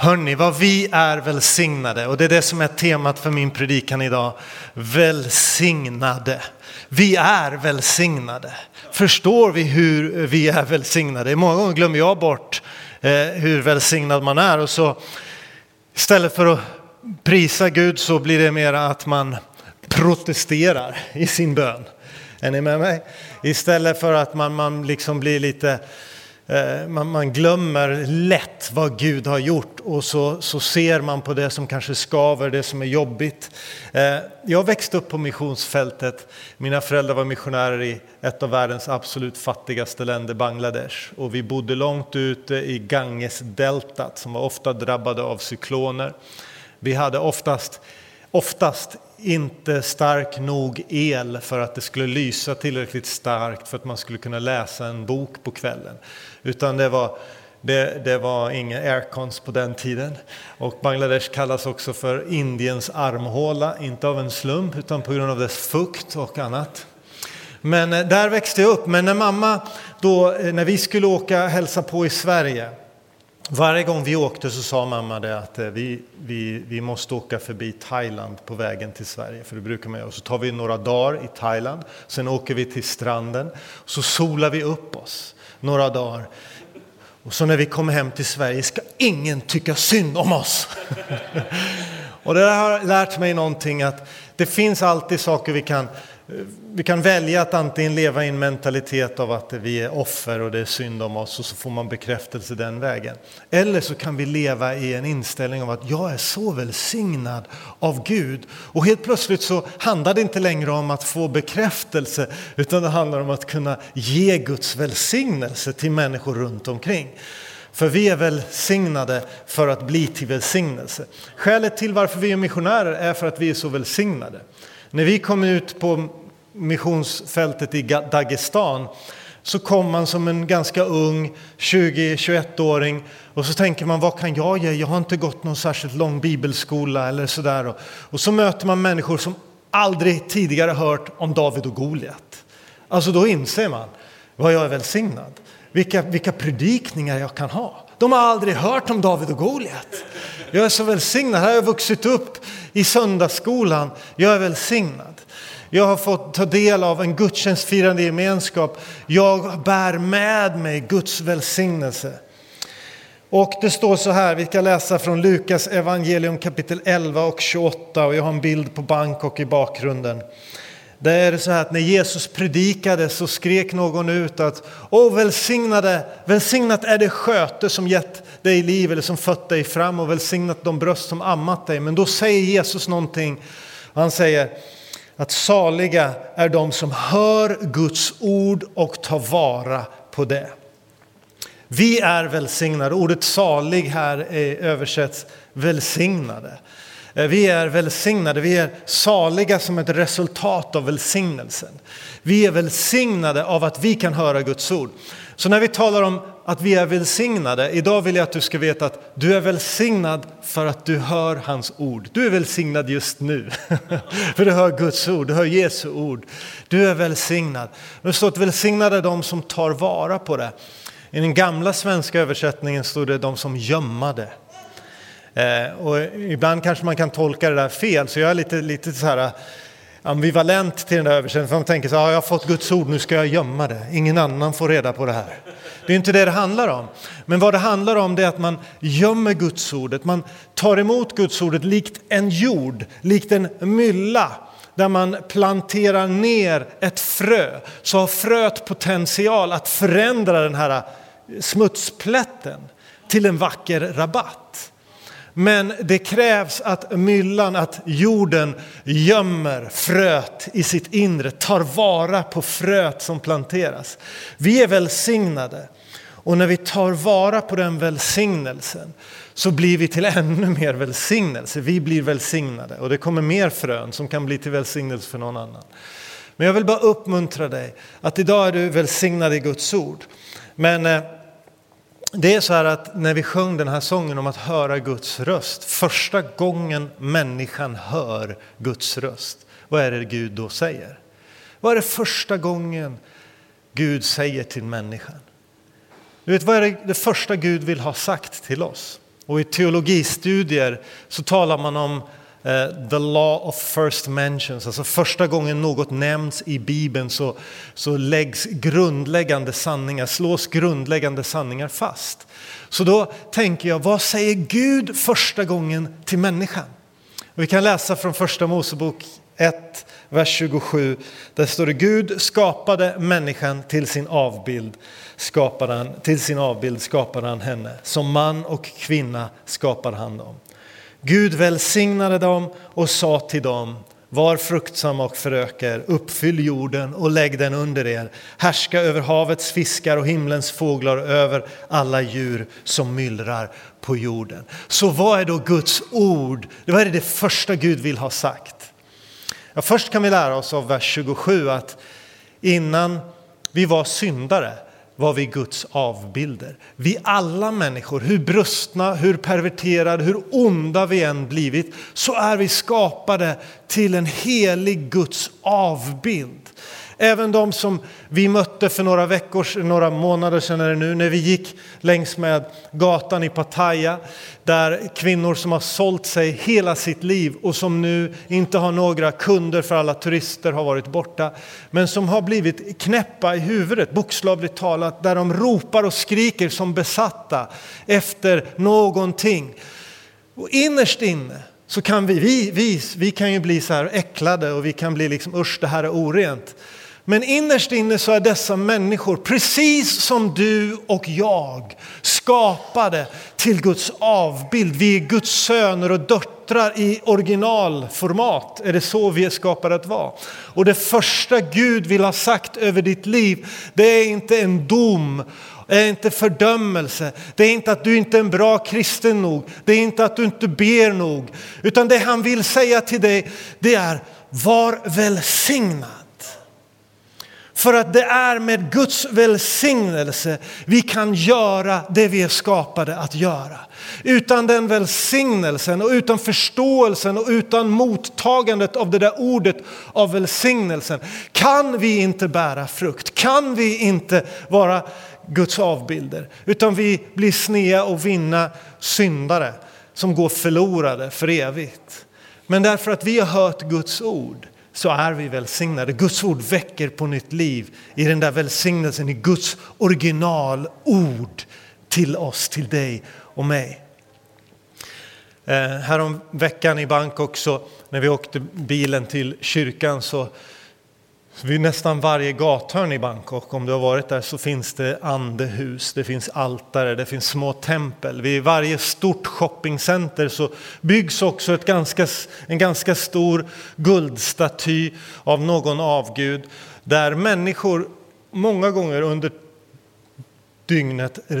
Hörni, vad vi är välsignade och det är det som är temat för min predikan idag. Välsignade. Vi är välsignade. Förstår vi hur vi är välsignade? Många gånger glömmer jag bort eh, hur välsignad man är och så istället för att prisa Gud så blir det mer att man protesterar i sin bön. Är ni med mig? Istället för att man, man liksom blir lite Eh, man, man, glömmer lätt vad Gud har gjort och så, så ser man på det som kanske skaver, det som är jobbigt. Eh, jag växte upp på missionsfältet. Mina föräldrar var missionärer i ett av världens absolut fattigaste länder, Bangladesh. Och vi bodde långt ute i Gangesdeltat som var ofta drabbade av cykloner. Vi hade oftast, oftast inte stark nog el för att det skulle lysa tillräckligt starkt för att man skulle kunna läsa en bok på kvällen. Utan det var, det, det var inga aircons på den tiden. Och Bangladesh kallas också för Indiens armhåla, inte av en slump utan på grund av dess fukt och annat. Men eh, där växte jag upp. Men när mamma, då, eh, när vi skulle åka hälsa på i Sverige varje gång vi åkte så sa mamma det att eh, vi, vi, vi måste åka förbi Thailand på vägen till Sverige. För det brukar man göra. Så tar vi några dagar i Thailand, sen åker vi till stranden. Så solar vi upp oss några dagar. Och så när vi kommer hem till Sverige ska ingen tycka synd om oss. och det har lärt mig någonting att det finns alltid saker vi kan Eh, vi kan välja att antingen leva i en mentalitet av att vi är offer och det är synd om oss och så får man bekräftelse den vägen. Eller så kan vi leva i en inställning av att jag är så välsignad av Gud. Och helt plötsligt så handlar det inte längre om att få bekräftelse utan det handlar om att kunna ge Guds välsignelse till människor runt omkring. För vi är välsignade för att bli till välsignelse. Skälet till varför vi är missionärer är för att vi är så välsignade. När vi kom ut på missionsfältet i Dagestan så kom man som en ganska ung 20-21-åring och så tänker man vad kan jag ge? Jag har inte gått någon särskilt lång bibelskola eller sådär. Och, så möter man människor som aldrig tidigare hört om David och Goliat. Alltså då inser man vad jag är välsignad. Vilka, vilka predikningar jag kan ha. De har aldrig hört om David och Goliat. Jag är så välsignad. Här har jag vuxit upp i söndagsskolan. Jag är välsignad. Jag har fått ta del av en gudstjänstfirande gemenskap. Jag bär med mig Guds välsignelse. Och det står så här, vi ska läsa från Lukas evangelium kapitel 11 och 28 och jag har en bild på Bangkok i bakgrunden. Där är det så här att när Jesus predikade så skrek någon ut att Åh välsignade, välsignat är det sköte som gett dig liv eller som fött dig fram och välsignat de bröst som ammat dig. Men då säger Jesus någonting. Han säger att saliga är de som hör Guds ord och tar vara på det. Vi är välsignade. Ordet salig här översätts välsignade. Eh, vi är välsignade, vi är saliga som ett resultat av välsignelsen. Vi är välsignade av att vi kan höra Guds ord. Så när vi talar om att vi är välsignade, idag vill jag att du ska veta att du är välsignad för att du hör hans ord. Du är välsignad just nu, för du hör Guds ord, du hör Jesu ord. Du är välsignad. Det står att välsignade är de som tar vara på det. I den gamla svenska översättningen stod det de som gömmade. Eh, och ibland kanske man kan tolka det där fel, så jag är lite, lite så här ambivalent till den där översättningen. För man tänker så här, jag har fått Guds ord, nu ska jag gömma det. Ingen annan får reda på det här. Det är inte det det handlar om. Men vad det handlar om det är att man gömmer Guds ordet. Man tar emot Guds ordet likt en jord, likt en mylla där man planterar ner ett frö så har fröet potential att förändra den här smutsplätten till en vacker rabatt. Men det krävs att myllan, att jorden gömmer fröet i sitt inre, tar vara på fröet som planteras. Vi är välsignade och när vi tar vara på den välsignelsen så blir vi till ännu mer välsignelse. Vi blir välsignade och det kommer mer frön som kan bli till välsignelse för någon annan. Men jag vill bara uppmuntra dig att idag är du välsignad i Guds ord. Men eh, det är så här att när vi sjöng den här sången om att höra Guds röst, första gången människan hör Guds röst, vad är det Gud då säger? Vad är det första gången Gud säger till människan? Du vet, vad är det, det första Gud vill ha sagt till oss? Och i teologistudier så talar man om Eh, the law of first mentions, alltså första gången något nämns i Bibeln så, så läggs grundläggande sanningar, slås grundläggande sanningar fast. Så då tänker jag, vad säger Gud första gången till människan? Och vi kan läsa från första Mosebok 1, vers 27. Där står det Gud skapade människan till sin avbild, skapade han, till sin avbild skapade han henne. Som man och kvinna skapade han dem. Gud välsignade dem och sa till dem var fruktsamma och föröka er, uppfyll jorden och lägg den under er. Härska över havets fiskar och himlens fåglar över alla djur som myllrar på jorden. Så vad är då Guds ord? Vad är det, det första Gud vill ha sagt? Ja, först kan vi lära oss av vers 27 att innan vi var syndare var vi Guds avbilder. Vi alla människor, hur brustna, hur perverterade, hur onda vi än blivit, så är vi skapade till en helig Guds avbild. Även de som vi mötte för några veckor, några månader sedan är det nu, när vi gick längs med gatan i Pattaya, där kvinnor som har sålt sig hela sitt liv och som nu inte har några kunder för alla turister har varit borta, men som har blivit knäppa i huvudet, bokstavligt talat, där de ropar och skriker som besatta efter någonting. Och innerst inne så kan vi, vi, vi, vi kan ju bli så här äcklade och vi kan bli liksom usch det här är orent. Men innerst inne så är dessa människor, precis som du och jag, skapade till Guds avbild. Vi är Guds söner och döttrar i originalformat. Är det så vi är skapade att vara? Och det första Gud vill ha sagt över ditt liv, det är inte en dom det är inte fördömelse, det är inte att du inte är en bra kristen nog, det är inte att du inte ber nog, utan det han vill säga till dig, det är var välsignad. För att det är med Guds välsignelse vi kan göra det vi är skapade att göra. Utan den välsignelsen och utan förståelsen och utan mottagandet av det där ordet av välsignelsen kan vi inte bära frukt, kan vi inte vara Guds avbilder. Utan vi blir snea och vinna syndare som går förlorade för evigt. Men därför att vi har hört Guds ord så är vi välsignade. Guds ord väcker på nytt liv i den där välsignelsen, i Guds originalord till oss, till dig och mig. Eh, härom veckan i Bangkok så när vi åkte bilen till kyrkan så vid nästan varje gathörn i Bangkok, om du har varit där, så finns det andehus, det finns altare, det finns små tempel. Vid varje stort shoppingcenter så byggs också ett ganska, en ganska stor guldstaty av någon avgud där människor många gånger under dygnet eh,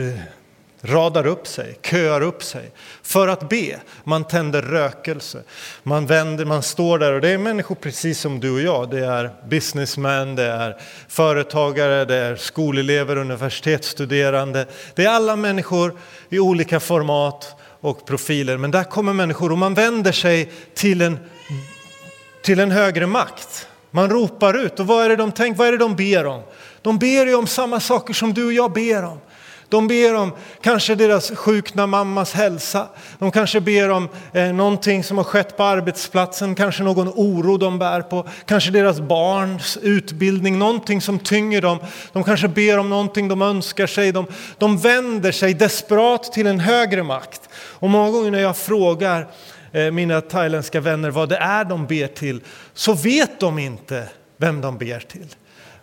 radar upp sig, köar upp sig för att be. Man tänder rökelse, man vänder, man står där och det är människor precis som du och jag. Det är businessmen, det är företagare, det är skolelever, universitetsstuderande. Det är alla människor i olika format och profiler. Men där kommer människor och man vänder sig till en, till en högre makt. Man ropar ut och vad är det de tänker, vad är det de ber om? De ber ju om samma saker som du och jag ber om. De ber om kanske deras sjukna mammas hälsa. De kanske ber om eh, någonting som har skett på arbetsplatsen, kanske någon oro de bär på, kanske deras barns utbildning, någonting som tynger dem. De kanske ber om någonting de önskar sig. De, de vänder sig desperat till en högre makt. Och många gånger när jag frågar eh, mina thailändska vänner vad det är de ber till, så vet de inte vem de ber till.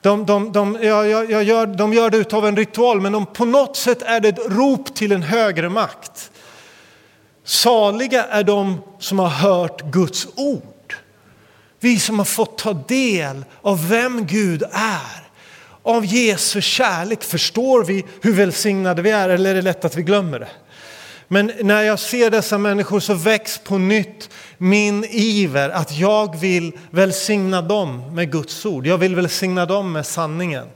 De, de, de, jag, jag gör, de gör det utav en ritual, men de, på något sätt är det ett rop till en högre makt. Saliga är de som har hört Guds ord. Vi som har fått ta del av vem Gud är. Av Jesu kärlek förstår vi hur välsignade vi är, eller är det lätt att vi glömmer det? Men när jag ser dessa människor så väcks på nytt min iver att jag vill välsigna dem med Guds ord. Jag vill välsigna dem med sanningen.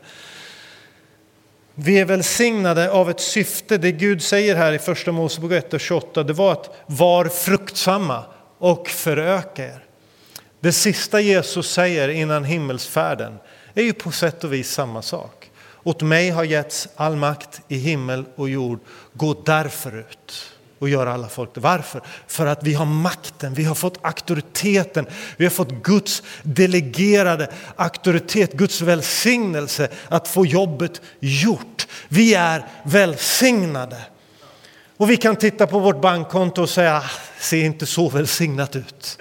Vi är välsignade av ett syfte. Det Gud säger här i första Mosebok 1 och 28 det var att var fruktsamma och föröka er. Det sista Jesus säger innan himmelsfärden är ju på sätt och vis samma sak. Åt mig har getts all makt i himmel och jord. Gå därför ut. och gör alla folk det. Varför? För att vi har makten, vi har fått auktoriteten, vi har fått Guds delegerade auktoritet, Guds välsignelse att få jobbet gjort. Vi är välsignade. Och vi kan titta på vårt bankkonto och säga, ah, ser inte så välsignat ut.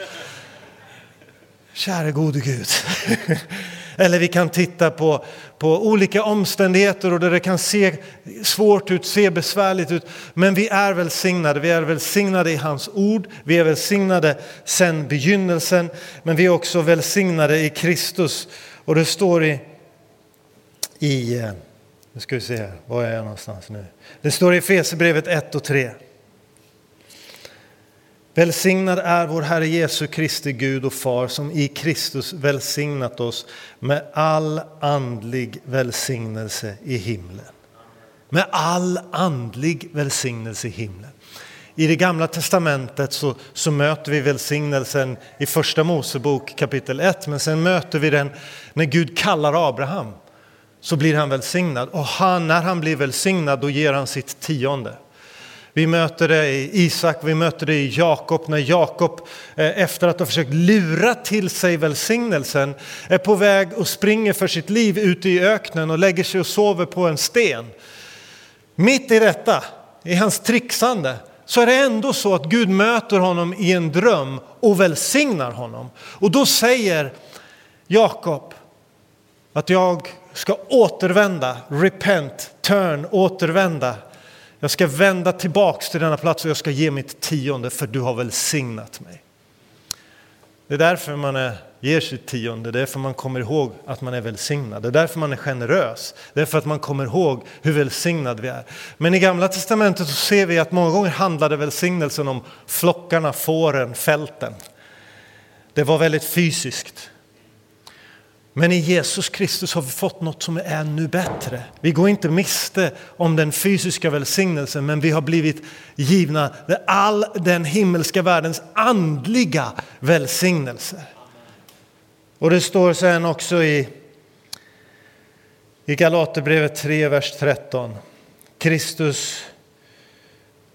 Käre gode Gud. Eller vi kan titta på, på olika omständigheter och där det kan se svårt ut, se besvärligt ut. Men vi är välsignade. Vi är välsignade i hans ord. Vi är välsignade sedan begynnelsen. Men vi är också välsignade i Kristus. Och det står i, i eh, nu ska vi se, var är jag någonstans nu? Det står i Efesierbrevet 1 och 3. Välsignad är vår Herre Jesu Kristi Gud och Far som i Kristus välsignat oss med all andlig välsignelse i himlen. Med all andlig välsignelse i himlen. I det gamla testamentet så, så, möter vi välsignelsen i första Mosebok kapitel 1 men sen möter vi den när Gud kallar Abraham så blir han välsignad och han, när han blir välsignad då ger han sitt tionde. Vi möter det i Isak, vi möter det i Jakob när Jakob eh, efter att ha försökt lura till sig välsignelsen är på väg och springer för sitt liv ute i öknen och lägger sig och sover på en sten. Mitt i detta, i hans trixande, så är det ändå så att Gud möter honom i en dröm och välsignar honom. Och då säger Jakob att jag ska återvända, repent, turn, återvända jag ska vända tillbaks till denna plats och jag ska ge mitt tionde för du har välsignat mig. Det är därför man är, ger sitt tionde, det är därför man kommer ihåg att man är välsignad. Det är därför man är generös, det är för att man kommer ihåg hur välsignad vi är. Men i Gamla Testamentet så ser vi att många gånger handlade välsignelsen om flockarna, fåren, fälten. Det var väldigt fysiskt. Men i Jesus Kristus har vi fått något som är ännu bättre. Vi går inte miste om den fysiska välsignelsen, men vi har blivit givna all den himmelska världens andliga välsignelse. Och det står sen också i, i Galaterbrevet 3, vers 13. Kristus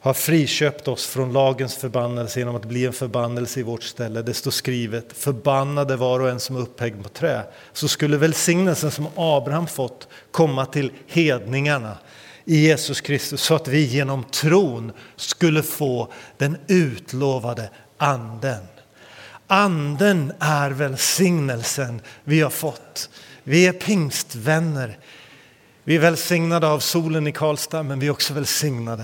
har friköpt oss från lagens förbannelse genom att bli en förbannelse i vårt ställe. Det står skrivet, förbannade var och en som är upphängd på trä. Så skulle välsignelsen som Abraham fått komma till hedningarna i Jesus Kristus så att vi genom tron skulle få den utlovade anden. Anden är välsignelsen vi har fått. Vi är pingstvänner. Vi är välsignade av solen i Karlstad men vi är också välsignade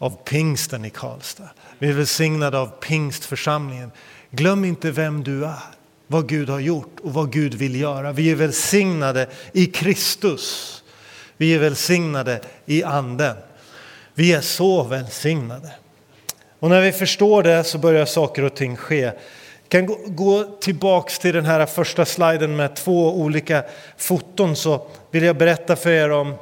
av pingsten i Karlstad. Vi är välsignade av pingstförsamlingen. Glöm inte vem du är, vad Gud har gjort och vad Gud vill göra. Vi är välsignade i Kristus. Vi är välsignade i anden. Vi är så välsignade. Och när vi förstår det så börjar saker och ting ske. Vi kan gå tillbaks till den här första sliden med två olika foton så vill jag berätta för er om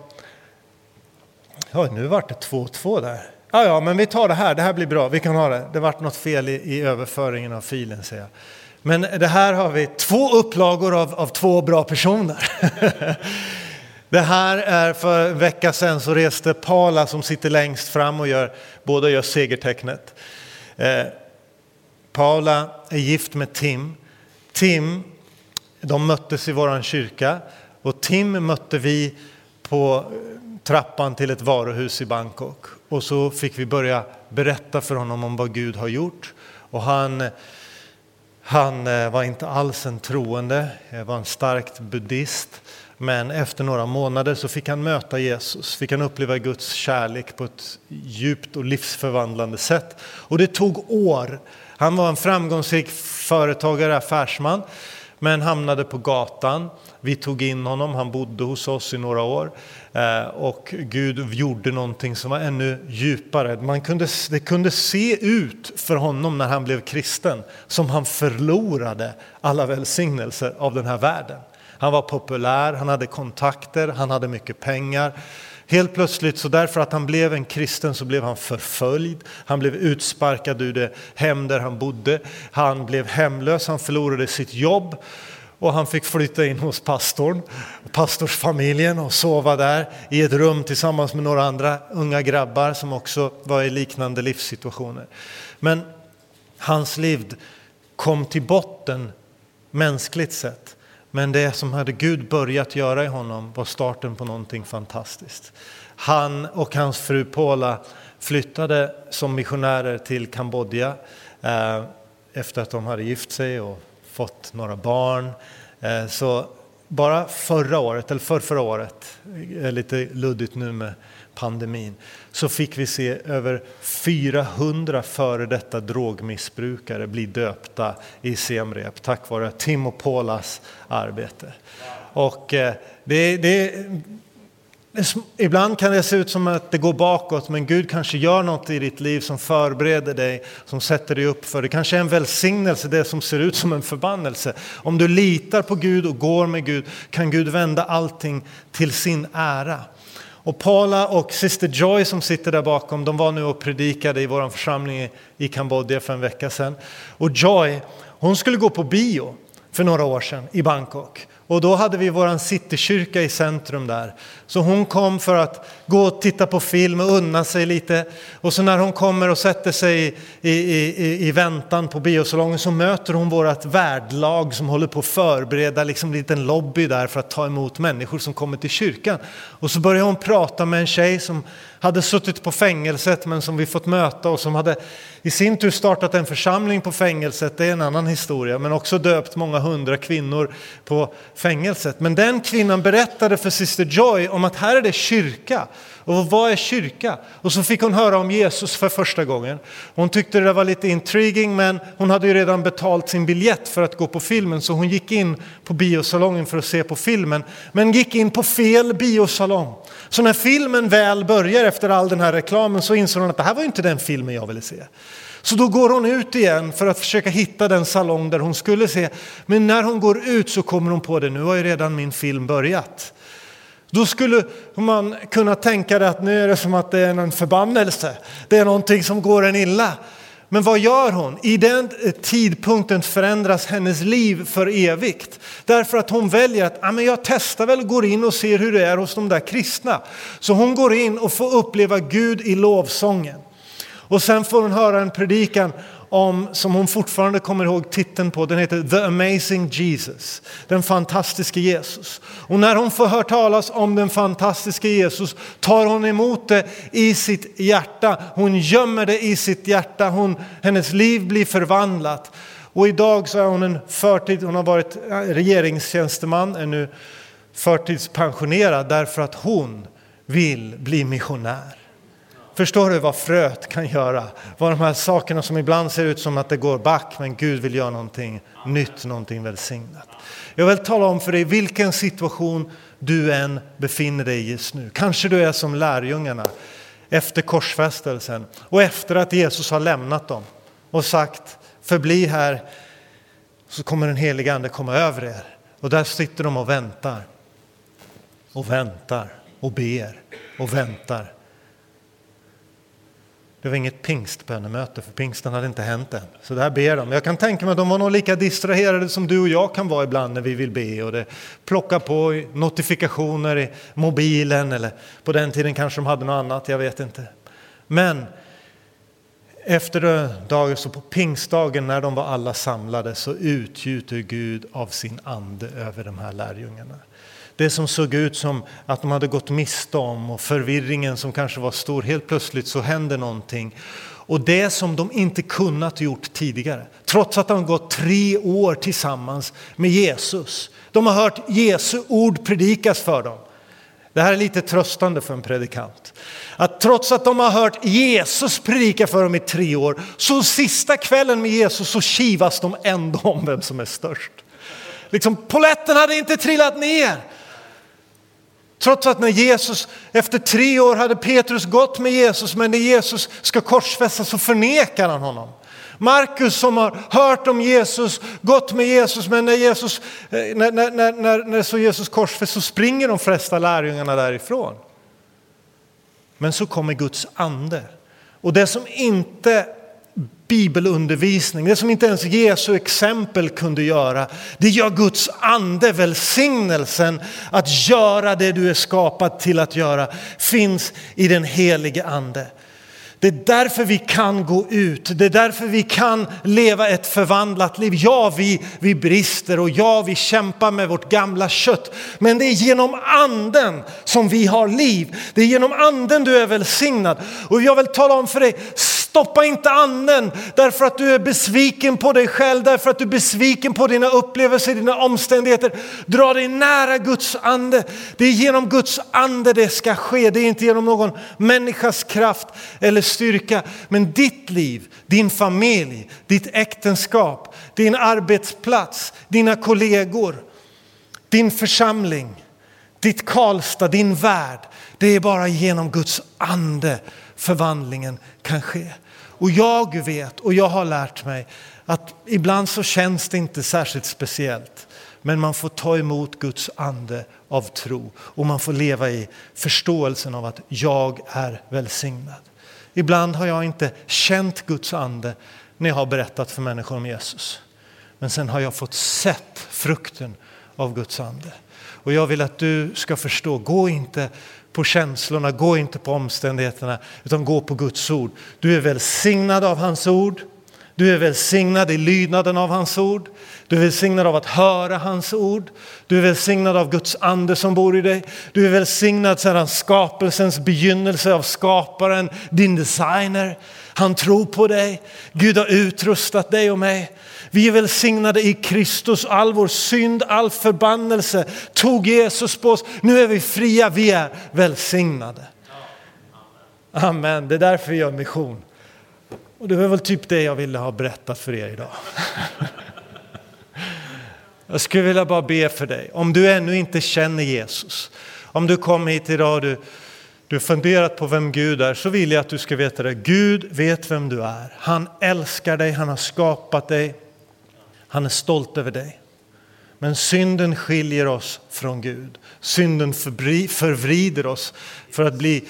Ja, nu vart det 2-2 där. Ja, ja, men vi tar det här, det här blir bra, vi kan ha det. Det vart något fel i, i överföringen av filen, säger jag. Men det här har vi två upplagor av, av två bra personer. det här är för en vecka sedan så reste Paula som sitter längst fram och gör, båda gör segertecknet. Eh, Paula är gift med Tim. Tim, de möttes i våran kyrka och Tim mötte vi på trappan till ett varuhus i Bangkok. Och så fick vi börja berätta för honom om vad Gud har gjort. Och han, han eh, var inte alls en troende, eh, var en starkt buddhist. Men efter några månader så fick han möta Jesus, fick han uppleva Guds kärlek på ett djupt och livsförvandlande sätt. Och det tog år. Han var en framgångsrik företagare, affärsman, men hamnade på gatan. Vi tog in honom, han bodde hos oss i några år. Eh, och Gud gjorde någonting som var ännu djupare. Man kunde, det kunde se ut för honom när han blev kristen som han förlorade alla välsignelser av den här världen. Han var populär, han hade kontakter, han hade mycket pengar. Helt plötsligt, så därför att han blev en kristen, så blev han förföljd. Han blev utsparkad ur det hem där han bodde. Han blev hemlös, han förlorade sitt jobb. och han fick flytta in hos pastorn, pastorsfamiljen och sova där i ett rum tillsammans med några andra unga grabbar som också var i liknande livssituationer. Men hans liv kom till botten mänskligt sett. Men det som hade Gud börjat göra i honom var starten på någonting fantastiskt. Han och hans fru Paula flyttade som missionärer till Kambodja eh, efter att de hade gift sig och fått några barn. Eh, så bara förra året, eller för förra året, är lite luddigt nu med pandemin, så fick vi se över 400 före detta drogmissbrukare bli döpta i Semrep tack vare Tim och Paulas arbete. Och eh, det, det, Ibland kan det se ut som att det går bakåt, men Gud kanske gör något i ditt liv som förbereder dig, som sätter dig upp för det. kanske är en välsignelse, det som ser ut som en förbannelse. Om du litar på Gud och går med Gud kan Gud vända allting till sin ära. Och Paula och syster Joy som sitter där bakom, de var nu och predikade i vår församling i Kambodja för en vecka sedan. Och Joy, hon skulle gå på bio för några år sedan i Bangkok. Och då hade vi vår citykyrka i centrum där. Så hon kom för att gå och titta på film och unna sig lite. Och så när hon kommer och sätter sig i, i, i, i väntan på biosalongen så möter hon vårt värdlag som håller på att förbereda liksom en liten lobby där för att ta emot människor som kommer till kyrkan. Och så börjar hon prata med en tjej som hade suttit på fängelset men som vi fått möta och som hade i sin tur startat en församling på fängelset, det är en annan historia, men också döpt många hundra kvinnor på fängelset. Men den kvinnan berättade för syster Joy om att här är det kyrka. Och vad är kyrka? Och så fick hon höra om Jesus för första gången. Hon tyckte det var lite intriguing men hon hade ju redan betalt sin biljett för att gå på filmen så hon gick in på biosalongen för att se på filmen. Men gick in på fel biosalong. Så när filmen väl börjar efter all den här reklamen så inser hon att det här var inte den filmen jag ville se. Så då går hon ut igen för att försöka hitta den salong där hon skulle se. Men när hon går ut så kommer hon på det, nu har ju redan min film börjat. Då skulle man kunna tänka det att nu är det som att det är en förbannelse. Det är någonting som går en illa. Men vad gör hon? I den tidpunkten förändras hennes liv för evigt. Därför att hon väljer att ja, men jag testar väl, går in och ser hur det är hos de där kristna. Så hon går in och får uppleva Gud i lovsången. Och sen får hon höra en predikan om, som hon fortfarande kommer ihåg titeln på, den heter The Amazing Jesus, den fantastiske Jesus. Och när hon får höra talas om den fantastiske Jesus tar hon emot det i sitt hjärta, hon gömmer det i sitt hjärta, hon, hennes liv blir förvandlat. Och idag så är hon en förtid, hon har varit eh, regeringstjänsteman, är nu förtidspensionerad därför att hon vill bli missionär. Förstår du vad fröet kan göra? Vad de här sakerna som ibland ser ut som att det går back, men Gud vill göra någonting nytt, någonting välsignat. Jag vill tala om för dig vilken situation du än befinner dig i just nu. Kanske du är som lärjungarna efter korsfästelsen och efter att Jesus har lämnat dem och sagt förbli här så kommer den heliga ande komma över er. Och där sitter de och väntar och väntar och ber och väntar det var inget pingstbönemöte, för pingsten hade inte hänt än. Så där ber de. Jag kan tänka mig att de var nog lika distraherade som du och jag kan vara ibland när vi vill be. Och det plockar på notifikationer i mobilen, eller på den tiden kanske de hade något annat, jag vet inte. Men efter dagen, så på pingstdagen när de var alla samlade, så utgjuter Gud av sin ande över de här lärjungarna. Det som såg ut som att de hade gått miste om och förvirringen som kanske var stor, helt plötsligt så händer någonting. Och det som de inte kunnat gjort tidigare, trots att de gått tre år tillsammans med Jesus. De har hört Jesu ord predikas för dem. Det här är lite tröstande för en predikant. Att trots att de har hört Jesus predika för dem i tre år, så sista kvällen med Jesus så kivas de ändå om vem som är störst. Liksom, poletten hade inte trillat ner. Trots att när Jesus, efter tre år hade Petrus gått med Jesus, men när Jesus ska korsfästas så förnekar han honom. Markus som har hört om Jesus, gått med Jesus, men när, Jesus, eh, när, när, när, när så Jesus korsfästs så springer de flesta lärjungarna därifrån. Men så kommer Guds ande. Och det som inte bibelundervisning, det som inte ens Jesu exempel kunde göra. Det gör Guds ande, välsignelsen att göra det du är skapad till att göra, finns i den helige ande. Det är därför vi kan gå ut, det är därför vi kan leva ett förvandlat liv. Ja, vi, vi brister och ja, vi kämpar med vårt gamla kött. Men det är genom anden som vi har liv. Det är genom anden du är välsignad. Och jag vill tala om för dig, Stoppa inte anden därför att du är besviken på dig själv, därför att du är besviken på dina upplevelser, dina omständigheter. Dra dig nära Guds ande. Det är genom Guds ande det ska ske. Det är inte genom någon människas kraft eller styrka. Men ditt liv, din familj, ditt äktenskap, din arbetsplats, dina kollegor, din församling, ditt Karlstad, din värld. Det är bara genom Guds ande förvandlingen kan ske. Och jag vet och jag har lärt mig att ibland så känns det inte särskilt speciellt. Men man får ta emot Guds ande av tro och man får leva i förståelsen av att jag är välsignad. Ibland har jag inte känt Guds ande när jag har berättat för människor om Jesus. Men sen har jag fått sett frukten av Guds ande. Och jag vill att du ska förstå, gå inte på känslorna, gå inte på omständigheterna, utan gå på Guds ord. Du är välsignad av hans ord. Du är välsignad i lydnaden av hans ord. Du är välsignad av att höra hans ord. Du är välsignad av Guds ande som bor i dig. Du är välsignad sedan skapelsens begynnelse av skaparen, din designer. Han tror på dig. Gud har utrustat dig och mig. Vi är välsignade i Kristus. All vår synd, all förbannelse tog Jesus på oss. Nu är vi fria, vi är välsignade. Amen. Det är därför vi gör mission. Och det var väl typ det jag ville ha berättat för er idag. Jag skulle vilja bara be för dig. Om du ännu inte känner Jesus, om du kom hit idag och du, du har funderat på vem Gud är, så vill jag att du ska veta det. Gud vet vem du är. Han älskar dig, han har skapat dig. Han är stolt över dig. Men synden skiljer oss från Gud. Synden förvrider oss för att bli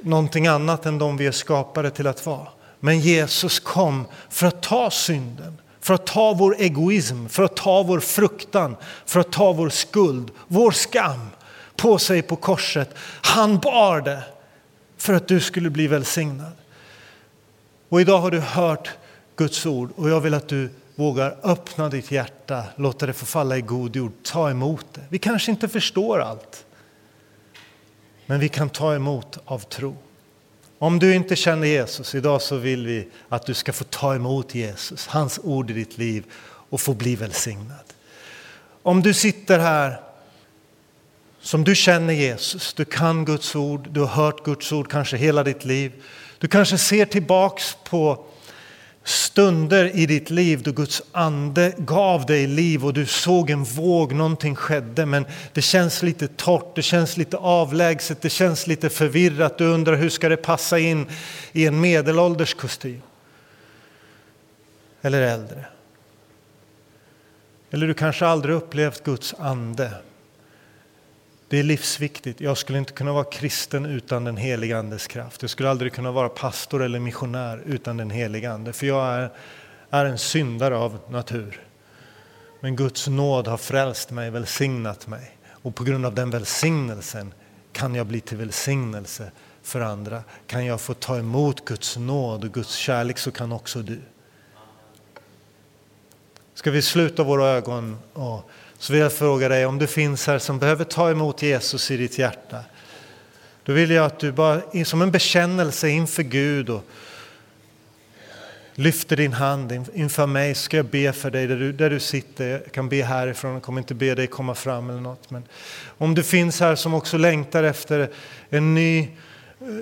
någonting annat än de vi är skapade till att vara. Men Jesus kom för att ta synden, för att ta vår egoism, för att ta vår fruktan, för att ta vår skuld, vår skam på sig på korset. Han bar det för att du skulle bli välsignad. Och idag har du hört Guds ord och jag vill att du vågar öppna ditt hjärta, låta det få falla i god jord, ta emot det. Vi kanske inte förstår allt, men vi kan ta emot av tro. Om du inte känner Jesus idag så vill vi att du ska få ta emot Jesus, hans ord i ditt liv och få bli välsignad. Om du sitter här som du känner Jesus, du kan Guds ord, du har hört Guds ord kanske hela ditt liv. Du kanske ser tillbaks på stunder i ditt liv då Guds ande gav dig liv och du såg en våg, någonting skedde men det känns lite torrt, det känns lite avlägset, det känns lite förvirrat. Du undrar hur ska det passa in i en medelålders kostym? Eller äldre. Eller du kanske aldrig upplevt Guds ande det är livsviktigt. Jag skulle inte kunna vara kristen utan den heliga Andes kraft. Jag skulle aldrig kunna vara pastor eller missionär utan den heliga Ande. För jag är, är en syndare av natur. Men Guds nåd har frälst mig, välsignat mig. Och på grund av den välsignelsen kan jag bli till välsignelse för andra. Kan jag få ta emot Guds nåd och Guds kärlek så kan också du. Ska vi sluta våra ögon och så vill jag fråga dig om du finns här som behöver ta emot Jesus i ditt hjärta. Då vill jag att du bara som en bekännelse inför Gud och lyfter din hand inför mig ska jag be för dig där du, där du sitter. Jag kan be härifrån, jag kommer inte be dig komma fram eller något. Men om du finns här som också längtar efter en ny,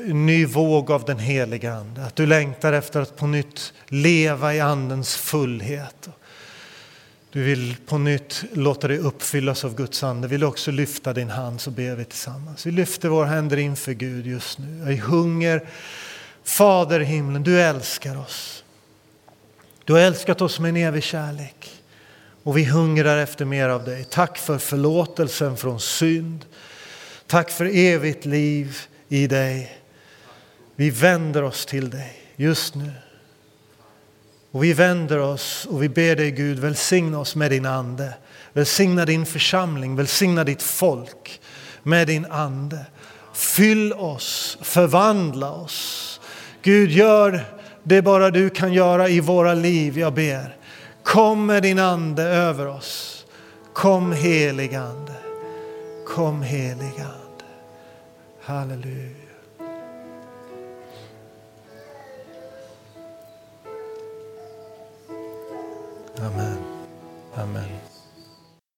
en ny våg av den heliga Ande. Att du längtar efter att på nytt leva i Andens fullhet. Du vill på nytt låta dig uppfyllas av Guds ande. Vill du också lyfta din hand så ber vi tillsammans. Vi lyfter våra händer inför Gud just nu. Jag är hunger. Fader i himlen, du älskar oss. Du har älskat oss med en evig kärlek. Och vi hungrar efter mer av dig. Tack för förlåtelsen från synd. Tack för evigt liv i dig. Vi vänder oss till dig just nu. Och vi vänder oss och vi ber dig Gud, välsigna oss med din ande. Välsigna din församling, välsigna ditt folk med din ande. Fyll oss, förvandla oss. Gud, gör det bara du kan göra i våra liv, jag ber. Kom med din ande över oss. Kom helig ande. Kom helig ande. Halleluja. Amen. Amen.